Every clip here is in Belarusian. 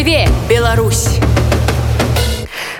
Жыве Беларусь!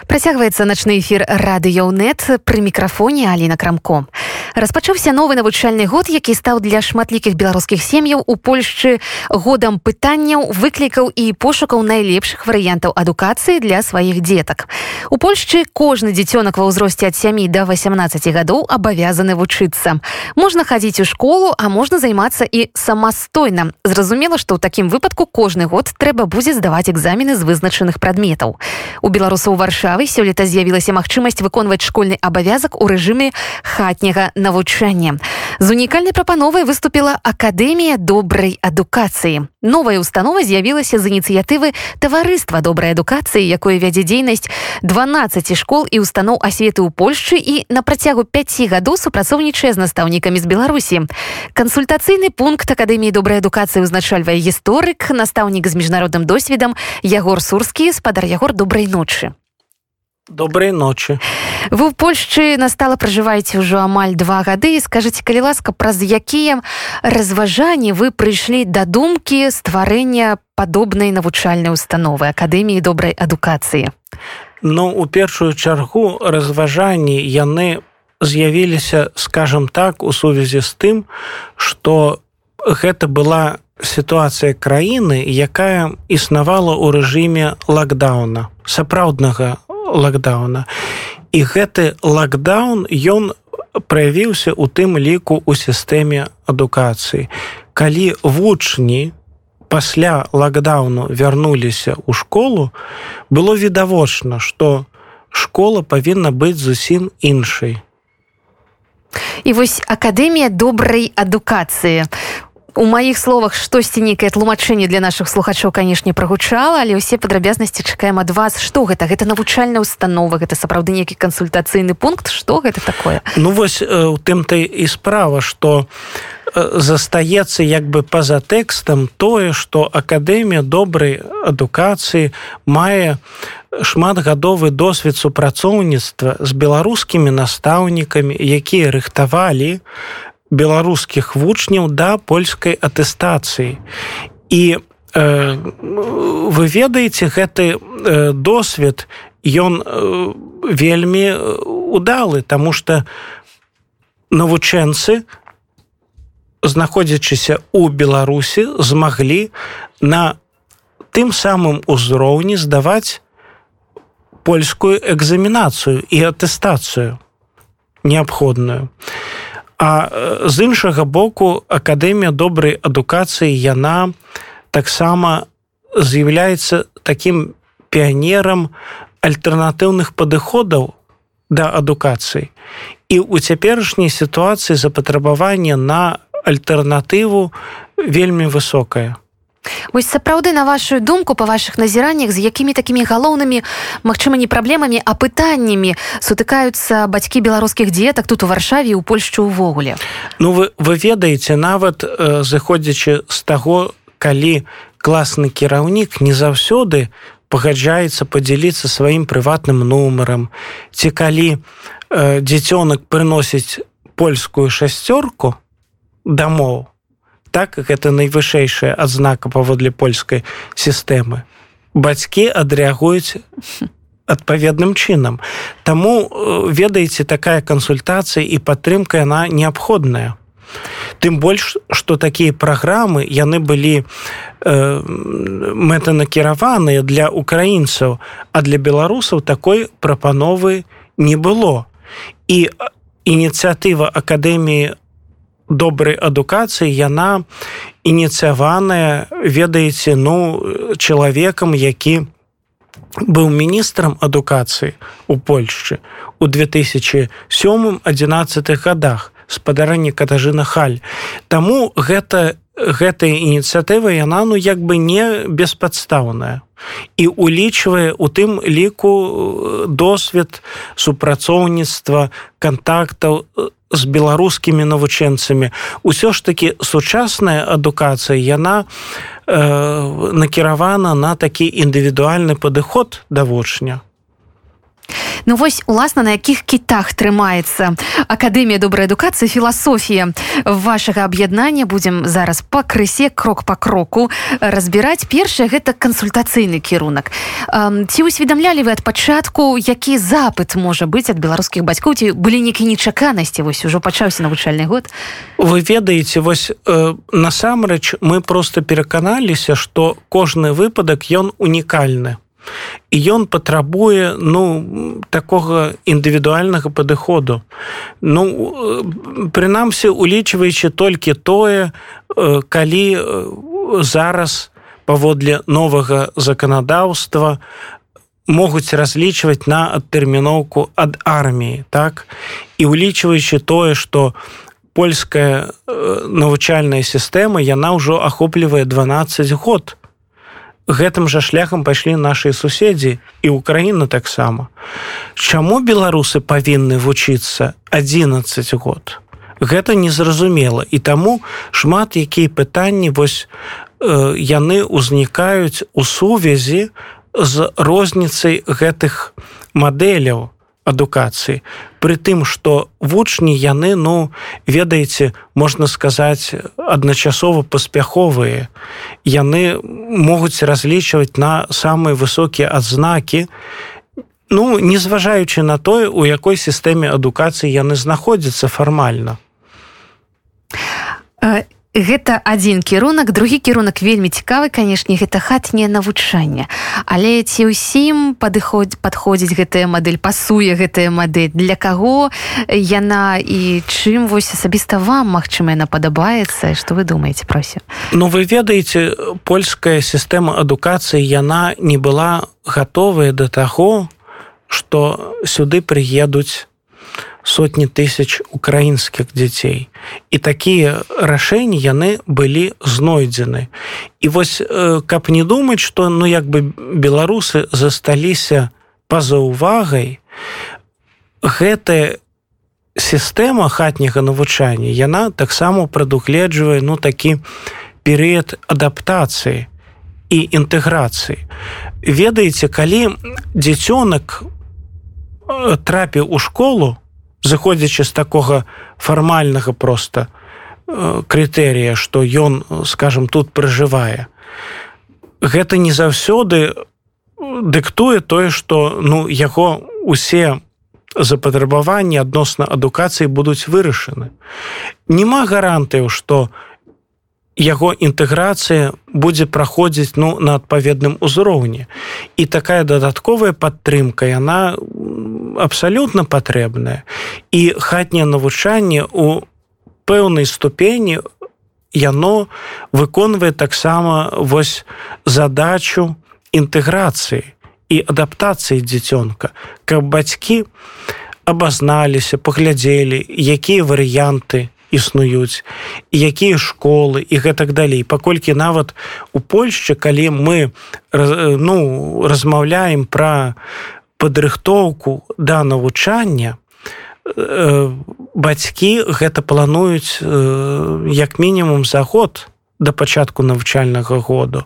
Працягваецца начны эфір радыёнет пры мікрафоне Аліна Крамко. Распачаўся новы навучальны год, які стаў для шматлікіх беларускіх сем'яў у Польшчы годам пытанняў, выклікаў і пошукаў найлепшых варыянтаў адукацыі для сваіх дзетак. У Польшчы кожны дзіцёнак ва ўзросце ад сямі да 18 гадоў абавязаны вучыцца. Можна хадзіць у школу, а можна займацца і самастойна. Зразумела, што ў такім выпадку кожны год трэба будзе здаваць экзамены з вызначаных прадметаў. У беларусаў варшавы сёлета з'явілася магчымасць выконваць школьны абавязак у рэжыме хатняга навучання. З унікальнай прапановай выступіла акадэмія добрай адукацыі. Новая установа з'явілася з ініцыятывы таварыства добрай адукацыі, якое вядзе дзейнасць 12 школ і устаноў асветы ў Польшчы і на працягу 5 гадоў супрацоўнічае з настаўнікамі з Беларусі. Кансультацыйны пункт акадэміі добрай адукацыі ўзначальвае гісторык, настаўнік з міжнародным досведам Ягор Сурскі, спадар Ягор добрай ночы доброй ночи. Вы в польшчы настала пражываеце ўжо амаль два гады скажите калі ласка праз якія разважанні вы прыйшлі да думкі стварэння падобнай навучальнай установы акадэміі добрай адукацыі ну у першую чаргу разважанні яны з'явіліся скажем так у сувязі з тым что гэта была сітуацыя краіны якая існавала ў рэжыме лакдауна сапраўднага лакдауна і гэты лакдаун ён праявіўся у тым ліку у сістэме адукацыі. Калі вучні пасля лакдауну вярнуліся ў школу было відавочна што школа павінна быць зусім іншай. І вось акадэмія добрай адукацыі у маіх словах штосьці нейкае тлумачэнне для наших слухачоў канешне прагучала але ўсе падрабязнасці чакаем ад вас. Что гэта? Гэта навучальная установа гэта сапраўды нейкі кансультацыйны пункт? Что гэта такое? Ну вось у тым ты і справа что застаецца як бы па-за тэкстам тое што акадэмія добрай адукацыі мае шматгадовы досвед супрацоўніцтва з беларускімі настаўнікамі якія рыхтавалі беларускіх вучняў да польскай атэстацыі. І э, вы ведаеце гэты э, досвед ён э, вельмі удалы тому что навучэнцы знаходзячыся у беларусі змаглі на тым самым узроўні здаваць польскую экзаменацыю і атэстацыю неабходную А з іншага боку акадэмія добрай адукацыі яна таксама з'яўляецца таким піянерам альтэрнатыўных падыходаў да адукацыі. І ў цяперашняй сітуацыі запатрабаванне на альтэрнатыву вельмі высокае. Вось сапраўды на вашу думку па ваших назіраннях з якімі такімі галоўнымі магчыма не праблемамі а пытаннямі сутыкаюцца бацькі беларускіх дзетак тут у варшаве у польшчу ўвогуле? Ну вы вы ведаеце нават э, заходзячы з таго калі класны кіраўнік не заўсёды пагаджаецца падзяліцца сваім прыватным нумарам ці калі э, дзіцёнак прыносіць польскую шасцёрку дамоў так гэта найвышэйшая адзнака паводле польскай сістэмы. Бацькі адрэагуюць адпаведным чынам. Таму э, ведаеце такая кансультацыя і падтрымка яна неабходная. Тым больш што такія праграмы яны былі э, мэтанакіраваныя для украінцаў а для беларусаў такой прапановы не было. І ініцыятыва акадэміі добрай адукацыі яна ініцыяваная ведаеце ну чалавекам які быў міністрам адукацыі у польшчы у 2007 11 годах спадарэння катажына халь. Таму гэта гэтая ініцыятыва яна ну як бы не беспадстаўная і улічвае у тым ліку досвед супрацоўніцтва контактаў з беларускімі навучэнцамі. Ўсё ж таки сучасная адукацыя яна э, накіравана на такі індывідуальны падыход да вучня Ну вось уласна на якіх кітах трымаецца акадэмія добрай адукацыі філасофія вашага аб'яднання. Будзем зараз пакрысе крок по кроку разбіраць. Першае гэта кансультацыйны кірунак. Ці усведамлялі вы ад пачатку які запыт можа быць ад беларускіх бацькоў ці былі нейкія нечаканасці? Вось ужо пачаўся навучальны год. Вы ведаеце вось э, насамрэч мы просто пераканаліся что кожны выпадак ён унікальны і ён патрабуе ну такога індывідуальнага падыходу. Ну прынамсі улічваючы толькі тое калі зараз паводле новага заканадаўства могуць разлічваць на адтэрміноўку ад арміі так? І улічваючы тое што польская навучальная сістэма яна ўжо ахоплівае 12 год гэтым жа шляхам пайшлі нашыя суседзі і Украіна таксама. Чаму беларусы павінны вучыцца 11 год? Гэта незразумела і таму шмат якія пытанні вось э, яны ўзнікаюць у сувязі з розніцай гэтых мадэляў адукацыі. Пры тым што вучні яны ну ведаеце можна сказаць адначасова паспяховыя. Яны могуць разлічваць на самыя высокія адзнакі ну не зважаючы на тое у якой сістэме адукацыі яны знаходзяцца фармальна гэта адзін кірунак другі кірунак вельмі цікавы канешне гэта хатняе навучанне. Але ці ўсім падыходзь падходзіць гэтая мадэль пасуе гэтая мадэль? Для каго яна і чым вось асабіста вам магчыма яна падабаецца? Што вы думаеце прося Ну вы ведаеце польская сістэма адукацыі яна не была гатовая да таго што сюды прыедуць сотні тысяч украінскіх дзяцей і такія рашэнні яны былі знойдзены. І вось каб не думаць что ну як бы беларусы засталіся па-за увагай гэтая сістэма хатняга навучання яна таксама прадугледжвае ну такі перыяд адаптацыі і інтэграцыі. Ведаеце калі дзіцёнак трапіў у школу заходзячы з такога фармальнага просто э, крытэрія што ён скажем тут пражывае. Гэта не заўсёды дыктуе тое што ну яго усе запатрабаванні адносна адукацыі будуць вырашаны. Няма гарантыяў што яго інтэграцыя будзе праходзіць ну на адпаведным узроўні. І такая дадатковая падтрымка яна абсалютна патрэбная і хатняе навучанне у пэўнай ступені яно выконвае таксама вось задачу інтэграцыі і адаптацыі дзіцёнка. Каб бацькі абазналіся паглядзелі якія варыянты існуюць якія школы і гэтак далей. Паколькі нават у Польшчы калі мы ну размаўляем пра падрыхтоўку да навучання э, бацькі гэта плануюць э, як мінімум за год да пачатку навучальнага году.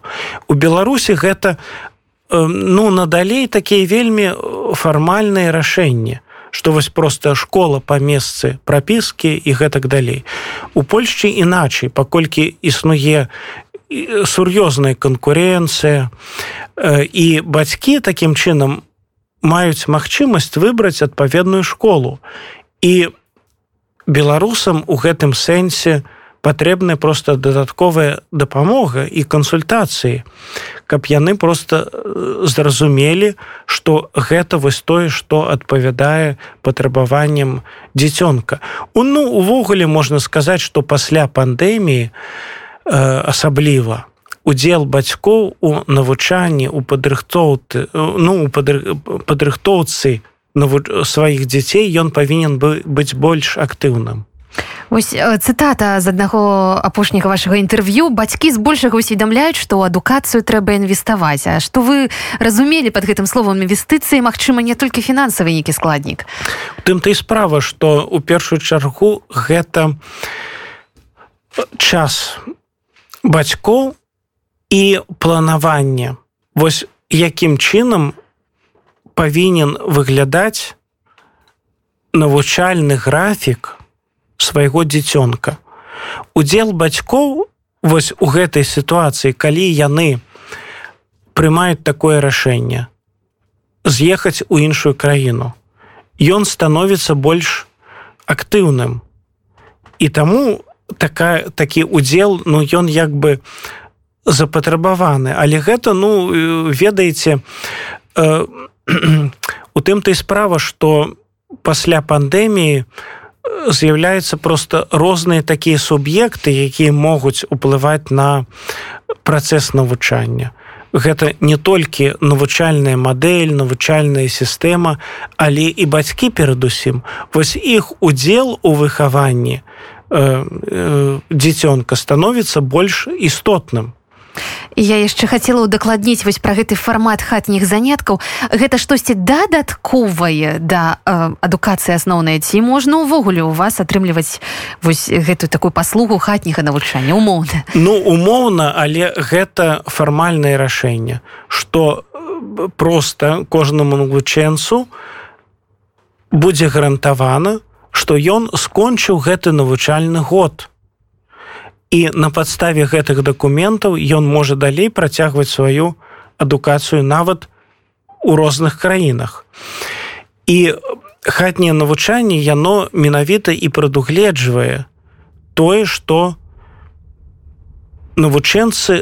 У беларусі гэта э, ну надалей такія вельмі фармальныя рашэнні што вось просто школа па месцы прапіскі і гэтак далей. У польшчы іначай паколькі існуе сур'ёзная канкурэнцыя і бацькі такім чынам маюць магчымасць выбраць адпаведную школу. І беларусам у гэтым сэнсе патрэбная просто дадатковая дапамога і кансультацыі каб яны просто зразумелі что гэта вось тое что адпавядае патрабаванням дзіцёнка. Ну увогуле можна сказаць что пасля пандэміі э, асабліва удзел бацькоў у навучанні у падрыхтоўцы ну падрыхтоўцы сваіх дзяцей ён павінен бы быць больш актыўным. Вось цытата з аднаго апошняга вашага інтэрв'ю. Бацькі збольшага усведамляюць што ў адукацыю трэба інвеставаць. А што вы разумелі под гэтым словам інвестыцыі Мачыма не толькі фінансавы нейкі складнік? Тым ты справа што у першую чаргу гэта час бацькоў і планаванне. Вось якім чынам павінен выглядаць навучальны графік свайго дзіцёнка. Удзел бацькоў вось у гэтай сітуацыі калі яны прымаюць такое рашэнне з'ехаць у іншую краіну ён становіцца больш актыўным. І таму такая такі удзел ну ён як бы запатрабаваны. Але гэта ну ведаеце э, у тым ты справа что пасля пандэміі з'яўляецца просто розныя такія суб'екты якія могуць уплываць на працэс навучання. Гэта не толькі навучальная мадэль навучальная сістэма але і бацькі перадусім. Вось іх удзел у выхаванні э, э, дзіцёнка становіцца больш істотным я яшчэ хацела удакладніць вось пра гэты фармат хатніх заняткаў. Гэта штосьці дадатковае да э, адукацыі асноўнай ці можна ўвогуле у вас атрымліваць вось гэтую такую паслугу хатняга навучання умоўна? Ну умоўна але гэта фармальнае рашэнне что э, просто кожнаму навучэнцу будзе гарантавана што ён скончыў гэты навучальны год. то і на падставе гэтых дакументаў ён можа далей працягваць сваю адукацыю нават у розных краінах. І хатняе навучанне яно менавіта і прадугледжвае тое што навучэнцы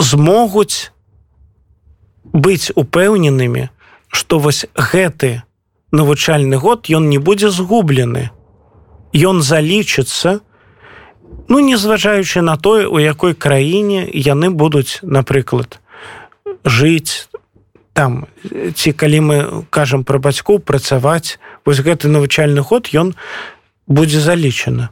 змогуць быць упэўненымі што вось гэты навучальны год ён не будзе згублены. Ён залічыцца у Ну незважаючы на тое, у якой краіне яны будуць, напрыклад, жыць там ці калі мы кажам пра бацькоў працаваць, вось гэты навучальны ход ён будзе залічаны.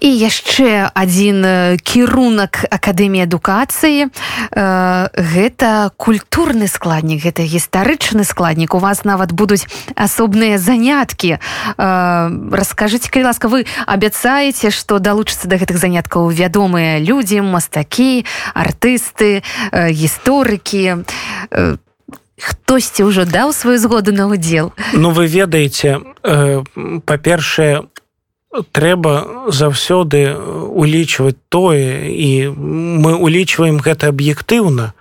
І яшчэ адзін кірунак акадэміі адукацыі. Э, гэта культурны складнік гэта гістарычны складнік. У вас нават будуць асобныя заняткі. Э, расскажыце калі ласка вы абяцаеце што далучыцца да гэтых заняткаў вядомыя людзі мастакі артысты э, гісторыкі. Хтосьці ўжо даў сваю згоду на удзел Ну вы ведаеце па-першае у трэба заўсёды улічваць тое і мы улічваем гэта аб'ектыўна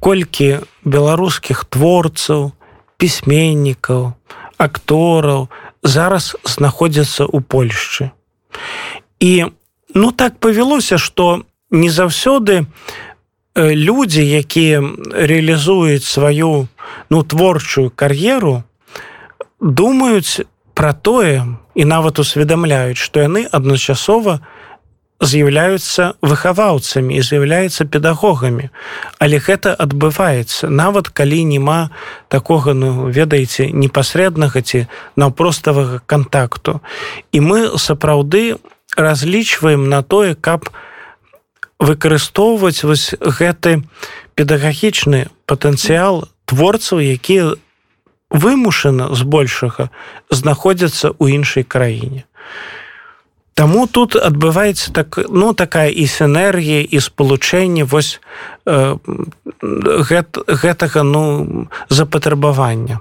колькі беларускіх творцаў пісьменнікаў актораў зараз знаходзяцца ў польшчы. І ну так павялося что не заўсёды людзі якія реалізуюць сваю ну творчую кар'еру думаюць пра тое і нават усведамляюць, што яны адначасова з'яўляюцца выхаваўцамі і з'яўляюцца педагогамі. Але гэта адбываецца нават калі няма такога ну ведаеце непасрэднага ці наўпроставага кантакту. І мы сапраўды разлічваем на тое, каб выкарыстоўваць вось гэты педагагічны патэнцыял творцаў, якія вымушана збольшага знаходзяцца ў іншай краіне. Таму тут адбываецца так ну такая і сінергія і спалучэнне вось э, гэт, гэтага ну запатрабавання.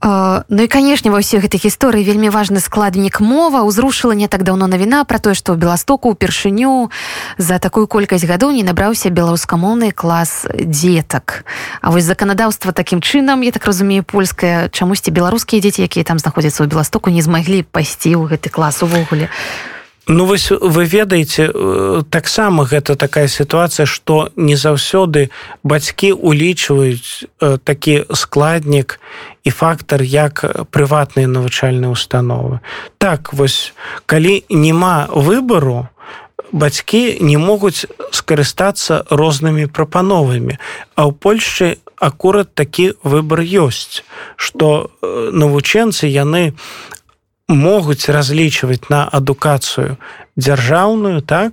Ну і канешне ва ўсіх гэтых гісторый вельмі важны складнік мова. Узрушыла не так даўно навіна пра тое што ў беластоку упершыню за такую колькасць гадоў не набраўся беларускамоўны клас дзетак А вось заканадаўства такім чынам я так разумею польская чамусьці беларускія дзеці якія там знаходзяцца ў беластоку не змаглі пайсці ў гэты клас увогуле. а Ну вось вы ведаеце э, таксама гэта такая сітуацыя што не заўсёды бацькі улічваюць э, такі складнік і фактар як прыватныя навучальныя установы так вось калі няма выбару бацькі не могуць скарыстацца рознымі прапановамі. А ў польльшчы акурат такі выбар ёсць што э, навучэнцы яны могуць разлічваць на адукацыю дзяржаўную так?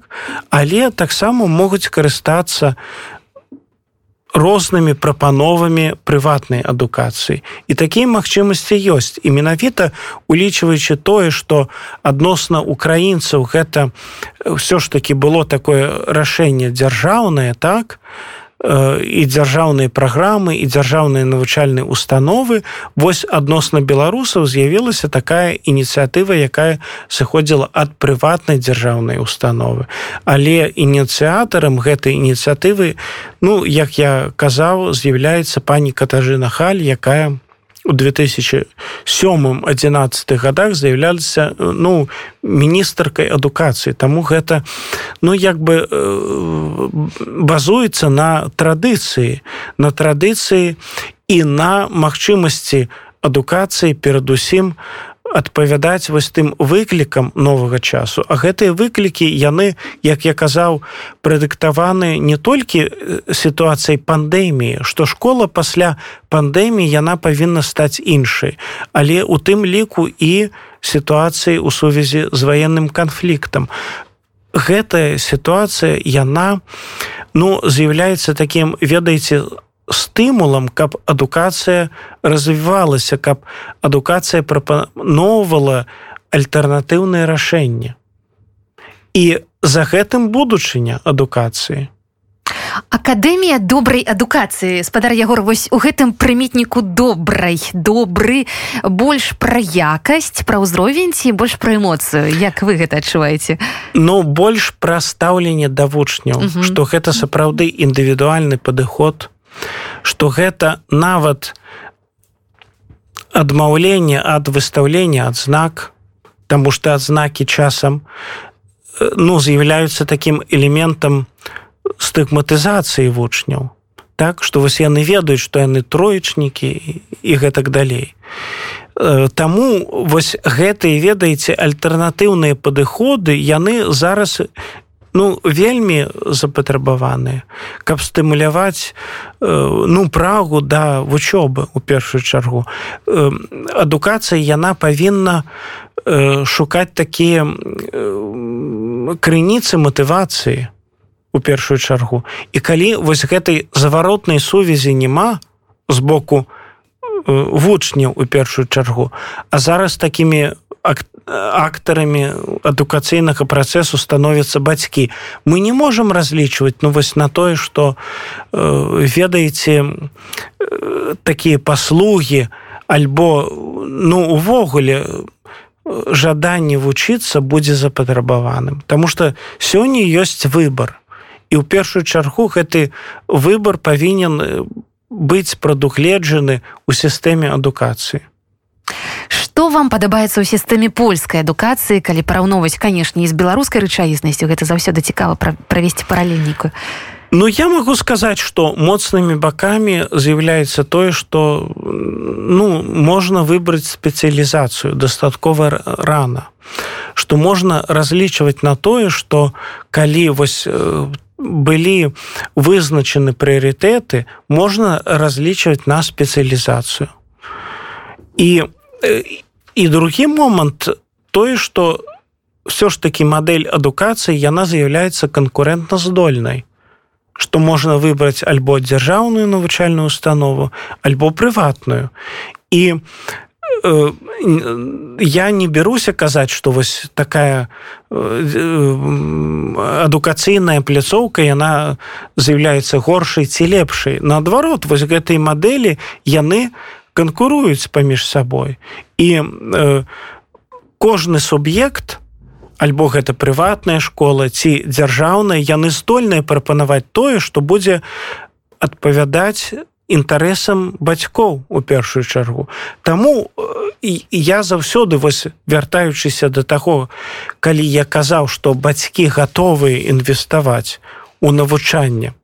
Але таксама могуць карыстацца рознымі прапановамі прыватнай адукацыі. І такія магчымасці ёсць. І менавіта улічваючы тое што адносна украінцаў гэта ўсё ж таки было такое рашэнне дзяржаўнае так і дзяржаўныя праграмы і дзяржаўныя навучальныя установы. Вось адносна беларусаў з'явілася такая ініцыятыва якая сыходзіла ад прыватнай дзяржаўнай установы. Але ініцыятарам гэтай ініцыятывы ну як я казаў з'яўляецца пані катажына халь якая у 2007-11 годах з'яўляліся ну міністркай адукацыі Таму гэта ну як бы базуецца на традыцыі на традыцыі і на магчымасці адукацыі перадусім адпавядаць вось тым выклікам новага часу. А гэтыя выклікі яны як я казаў прадыктаваны не толькі сітуацыяй пандэміі што школа пасля пандэміі яна павінна стаць іншай. Але у тым ліку і сітуацыі ў сувязі з ваенным канфліктам. Гэтая сітуацыя яна ну з'яўляецца такім ведаеце стымулам каб адукацыя развівалася каб адукацыя прапаноўвала альтэрнатыўнае рашэнне і за гэтым будучыня адукацыі. Акадэмія добрай адукацыі. Спадар ягор вось у гэтым прымітніку добрай. Добры больш пра якасць пра ўзровень ці больш пра эмоцыю? Як вы гэта адчуваеце? Ну больш пра стаўленне да вучняў што гэта сапраўды індывідуальны падыход что гэта нават адмаўленне ад выстаўлення адзнак тому что адзнакі часам ну з'яўляюцца таким элементам стыгматызацыі вучняў так что вось яны ведаюць что яны троечнікі і гэтак далей. Таму вось гэтыя ведаеце альтэрнатыўныя падыходы яны зараз ну вельмі запатрабаваныя каб стымуляваць э, ну прагу да вучобы у першую чаргу. Э, адукацыя яна павінна э, шукаць такія крыніцы матывацыі у першую чаргу. І калі вось гэтай заваротнай сувязі няма з боку вучняў у першую чаргу а зараз такімі актарамі адукацыйнага працэсу становятся бацькі. Мы не можем разлічваць ну вось на тое что э, ведаеце э, такія паслугі альбо ну увогуле жаданне вучыцца будзе запатрабаваным. Таму что сёння ёсць выбор і ў першую чаргу гэты выбор павінен быць прадугледжаны ў сістэме адукацыі Што вам падабаецца ў сістэме польскай адукацыі калі параўноўваць канешне з беларускай рэчаіснасцю? Гэта заўсёды цікава правесці паралельніку Ну я могу сказаць что моцнымі бакамі з'яўляецца тое что ну можна выбраць спецыялізацыю дастаткова рано что можна разлічваць на тое что калі вось былі вызначаны прыярытэты можна разлічваць на спецыялізацыю. І і другі момант тое что все ж таки мадэль адукацыі яна з'яўляецца канкурентна здольнай что можна выбраць альбо дзяржаўную навучальную установу альбо прыватную і э, я не беруся казаць что вось такая э, адукацыйная пляцоўка яна з'яўляецца горшай ці лепшай наадварот вось гэтай мадэлі яны канкуруюць паміж сабой. І э, кожны суб'ект альбо гэта прыватная школа ці дзяржаўная яны здольныя прапанаваць тое што будзе адпавядаць інтарэсам бацькоў у першую чаргу. Таму і э, я заўсёды вось вяртаючыся да таго калі я казаў што бацькі гатовыя інвеставаць у навучанне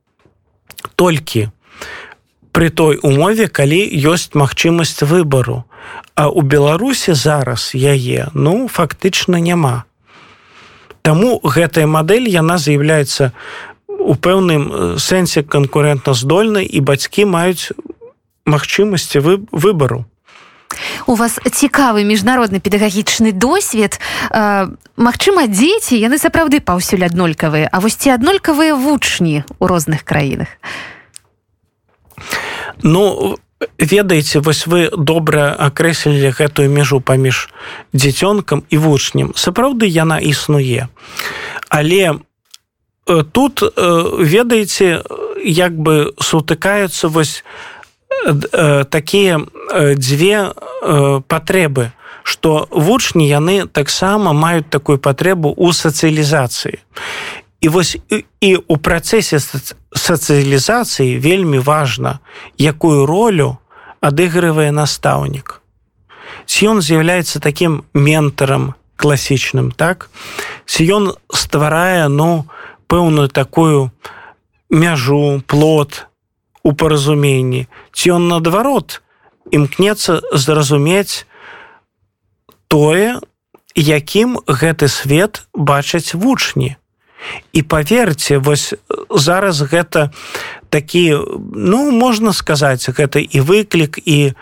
толькі при той умове калі ёсць магчымасць выбару. А у беларусі зараз яе ну фактычна няма. Таму гэтая мадэль яна з'яўляецца у пэўным э, сэнсе канкурентна здольнай і бацькі маюць магчымасці вы выбару. У вас цікавы міжнародны педагагічны досвед. Магчыма дзеці яны сапраўды паўсюль аднолькавыя А вось ці аднолькавыя вучні ў розных краінах Ну ведаеце вось вы добра акрэслілі гэтую межу паміж дзіцёнкам і вучнем. Сапраўды яна існуе. Але тут ведаеце як бы сутыкаюцца вось э, такія э, дзве э, патрэбы што вучні яны таксама маюць такую патрэбу ў сацыялізацыі і вось і у працэсе сацыялізацыі вельмі важна якую ролю адыгрывае настаўнік. Ці ён з'яўляецца таким ментарам класічным так? Ці ён стварае ну пэўную такую мяжу плод у паразуменні. Ці ён наадварот імкнецца зразумець тое якім гэты свет бачаць вучні і паверце вось зараз гэта такі ну можна сказаць гэта і выклік і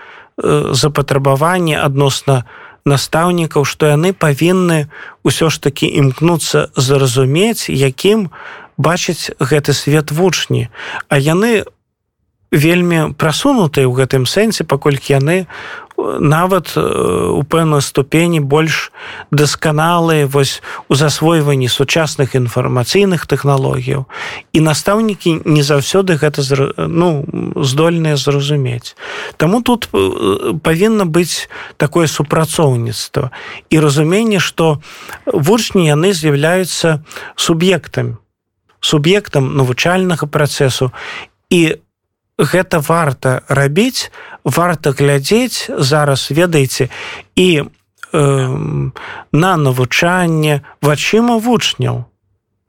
Э, запатрабаванне адносна настаўнікаў што яны павінны ўсё ж такі імкнуцца зразумець якім бачыць гэты свет вучні а яны вельмі прасунутыя ў гэтым сэнсе паколькі яны нават э, у пэўнай ступені больш дасканалыя вось у засвойванні сучасных інфармацыйных тэхналогіяў. І настаўнікі не заўсёды гэта ну здольныя зразумець. Таму тут э, павінна быць такое супрацоўніцтва і разуменне што вучні яны з'яўляюцца суб'ектамі суб'ектам навучальнага працэсу. І гэта варта рабіць варта глядзець зараз ведаеце і э, на навучанне вачыма вучняў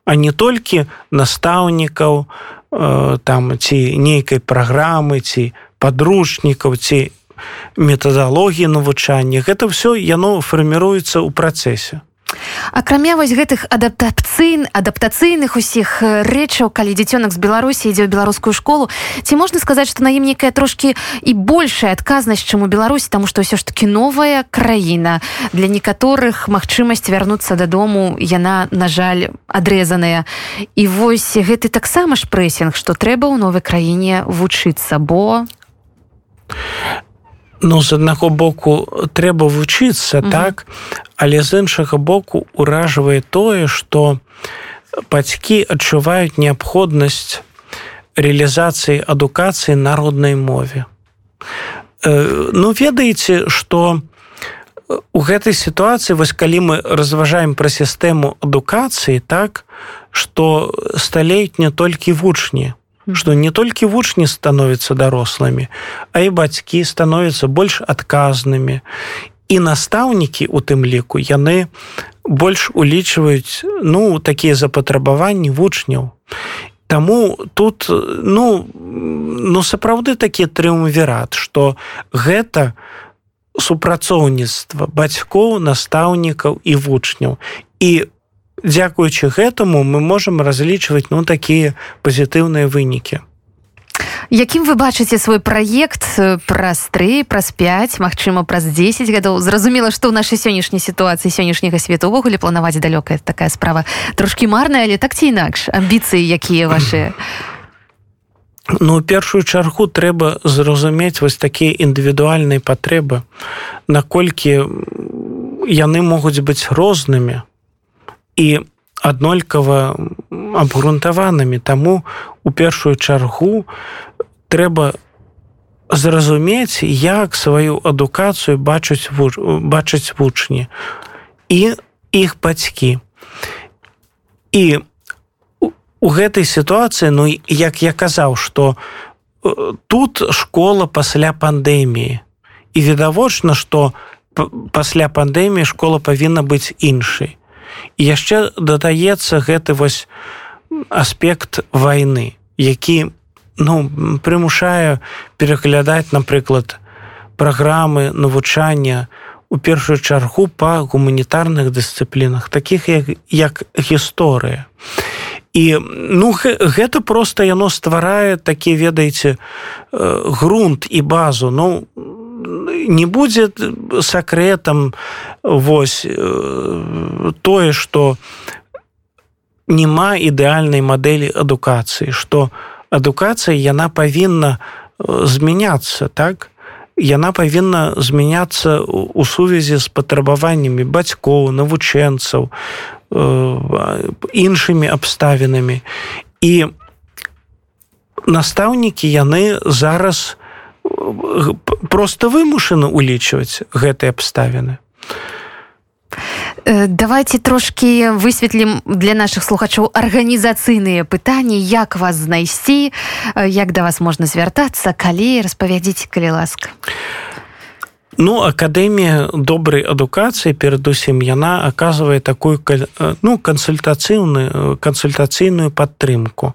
а не толькі настаўнікаў э, там ці нейкай праграмы ці падручнікаў ці метадалогіі навучання. Гэта ўсё яно фарміруецца ў працэсе акрамя вось гэтых адаптацыйн адаптацыйных усіх рэчаў калі дзіцёнак з беларусі ідзе ў беларускую школу ці можна сказаць што на ім некая трошки і большая адказнасць чым у беларусі таму што ўсё ж таки новая краіна. Для некаторых магчымасць вярнуцца дадому яна на жаль адрэзаная. І вось гэты таксама ж прэсінг што трэба ў новай краіне вучыцца бо ну з аднаго боку трэба вучыцца mm -hmm. так але з іншага боку уражвае тое што бацькі адчуваюць неабходнасць реалізацыі адукацыі народнай мове ну ведаеце что у гэтай сітуацыі вось калі мы разважаем пра сістэму адукацыі так что сталеюць не толькі вучні что не толькі вучні становятся дарослымі а і бацькі становятся больш адказнымі і настаўнікі у тым ліку яны больш улічваюць ну такія запатрабаванні вучняў Таму тут ну ну сапраўды такі трыумверат что гэта супрацоўніцтва бацькоў настаўнікаў і вучняў. І у дзякуючы гэтаму мы можемм разлічваць ну такія пазітыўныя вынікі. Якім вы бачыце свой праект праз тры праз 5 Мачыма праз 10 гадоў? Зразумела што ў нашай сённяшняй сітуацыі сённяшняга свету увогуле планаваць далёкая такая справа. Трошки марная але так ці інакш амбіцыі якія ваши Ну першую чаргу трэба зразумець вось такія індывідуальныя патрэбы наколькі яны могуць быць рознымі і аднолькава абгрунтаванымі. Таму у першую чаргу трэба зразумець як сваю адукацыю бачыць бачыць вучні і іх бацькі. І у гэтай сітуацыі ну як я казаў что э, тут школа пасля пандэміі. І відавочна что пасля пандэміі школа павінна быць іншай і яшчэ дадаецца гэты вось аспект войны які ну прымушае пераглядаць напрыклад праграмы навучання у першую чаргу па гуманітарных дысцыплінах таких як як гісторыя. І ну гэта просто яно стварае такі ведаеце грунт і базу. Ну не будзе сакрэтам вось э, тое что няма ідэальнай мадэлі адукацыі что адукацыя яна павінна э, змяняцца так? Яна павінна змяняцца у сувязі з патрабаваннямі бацькоў навучэнцаў э, іншымі абставінамі і настаўнікі яны зараз просто вымушаны улічваць гэтыя абставіны? Э, давайте трошки высветлім для наших слухачоў арганізацыйныя пытанні як вас знайсці э, як да вас можна звяртацца калі распавядзіце калі ласка Ну акадэмія добрай адукацыі перадусім яна аказвае такую ну кансультацыйную кансультацыйную падтрымку.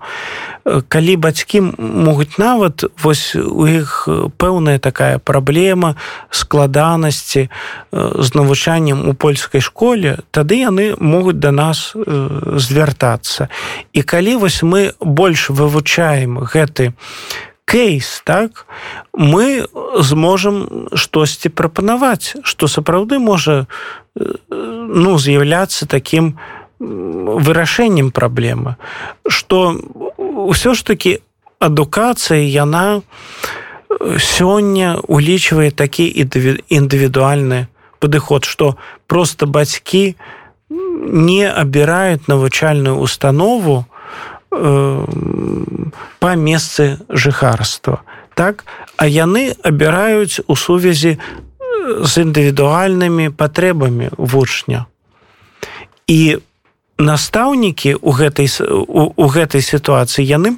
Калі бацькі могуць нават вось у іх пэўная такая праблема складанасці з навучаннем у польскай школе тады яны могуць да нас звяртацца. І калі вось мы больш вывучаем гэты кейс так мы зможам штосьці прапанаваць што сапраўды можа ну з'яўляцца таким вырашэннем праблемы. Что ўсё ж таки адукацыя яна сёння улічвае такі індывідуальны падыход что просто бацькі не абіраюць навучальную установу па месцы жыхарства. Так? А яны абіраюць у сувязі з індывідуальнымі патрэбамі вучня. І настаўнікі у гэтай у, гэтай сітуацыі яны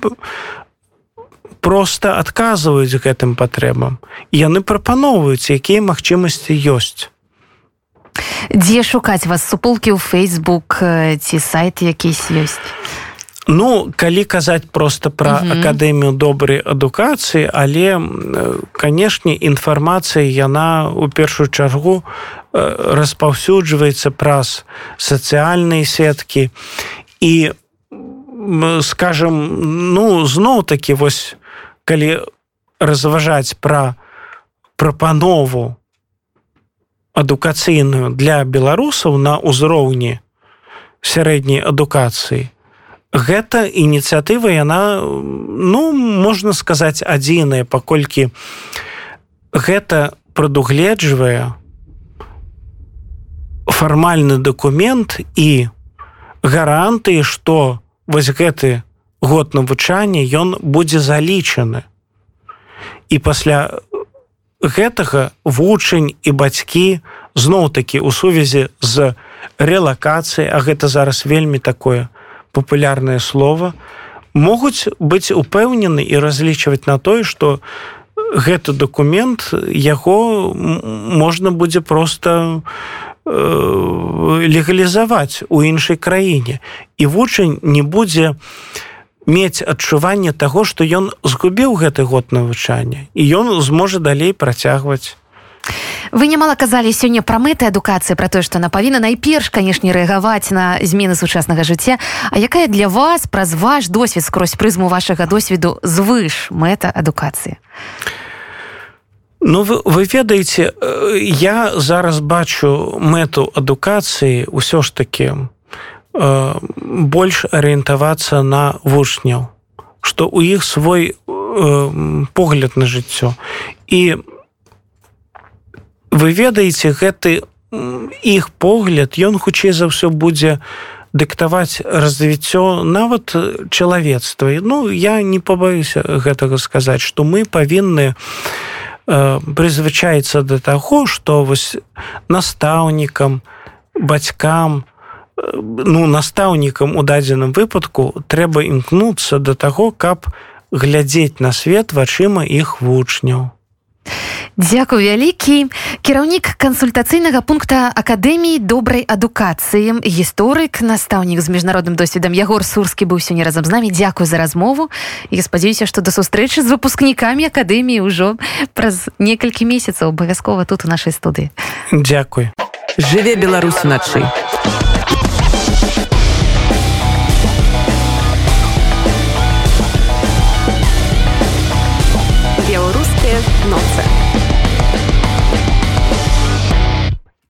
просто адказваюць гэтым патрэбам. Яны прапаноўваюць якія магчымасці ёсць. Дзе шукаць вас? Суполкі ў фейсбук ці сайт якісь ёсць Ну калі казаць просто пра акадэмію добрай адукацыі але канешне інфармацыя яна у першую чаргу распаўсюджваецца праз сацыяльныя сеткі. І скажем ну зноў такі вось калі разважаць пра прапанову адукацыйную для беларусаў на ўзроўні сярэдняй адукацыі гэта ініцыятыва яна ну можна сказаць адзіная паколькі гэта прадугледжвае фармальны дакумент і гарантыі што вось гэты год навучання ён будзе залічаны. І пасля гэтага вучань і бацькі зноў-такі у сувязі з рэлакацыяй а гэта зараз вельмі такое папулярнае слово могуць быць упэўнены і разлічваць на тое что гэты документ яго можна будзе просто э, легалізаваць у іншай краіне. І вучань не будзе мець адчуванне таго што ён згубіў гэты год навучання і ён зможа далей працягваць вы немало казалі сёння пра мэты адукацыі пра тое што на павінна найперш канешне рэагаваць на змены сучаснага жыцця. А якая для вас праз ваш досвед скрозь прызму вашага досведу звыш мэта адукацыі? Ну вы, вы ведаеце я зараз бачу мэту адукацыі ўсё ж таки э, больш арыентавацца на вучняў што у іх свой э, погляд на жыццё. І у вы ведаеце гэты іх погляд ён хутчэй за ўсё будзе дыктаваць развіццё нават чалавецтва. Ну я не пабаюся гэтага сказаць што мы павінны э, прызвычаецца да таго што вось настаўнікам бацькам э, ну настаўнікам у дадзеным выпадку трэба імкнуцца да таго каб глядзець на свет вачыма іх вучняў Дзякуй вялікі. Кіраўнік кансультацыйнага пункта акадэміі добрай адукацыі. Гісторык настаўнік з міжнародным досведам. Ягор сурскі быў сёння разам з намі. Дзякую за размову. І спадзяюся што да сустрэчы з выпускнікамі акадэміі ўжо праз некалькі месяцаў. Абавязкова тут у нашай студыі. Дзякуй. Жыве беларус начай. беларускія ноцы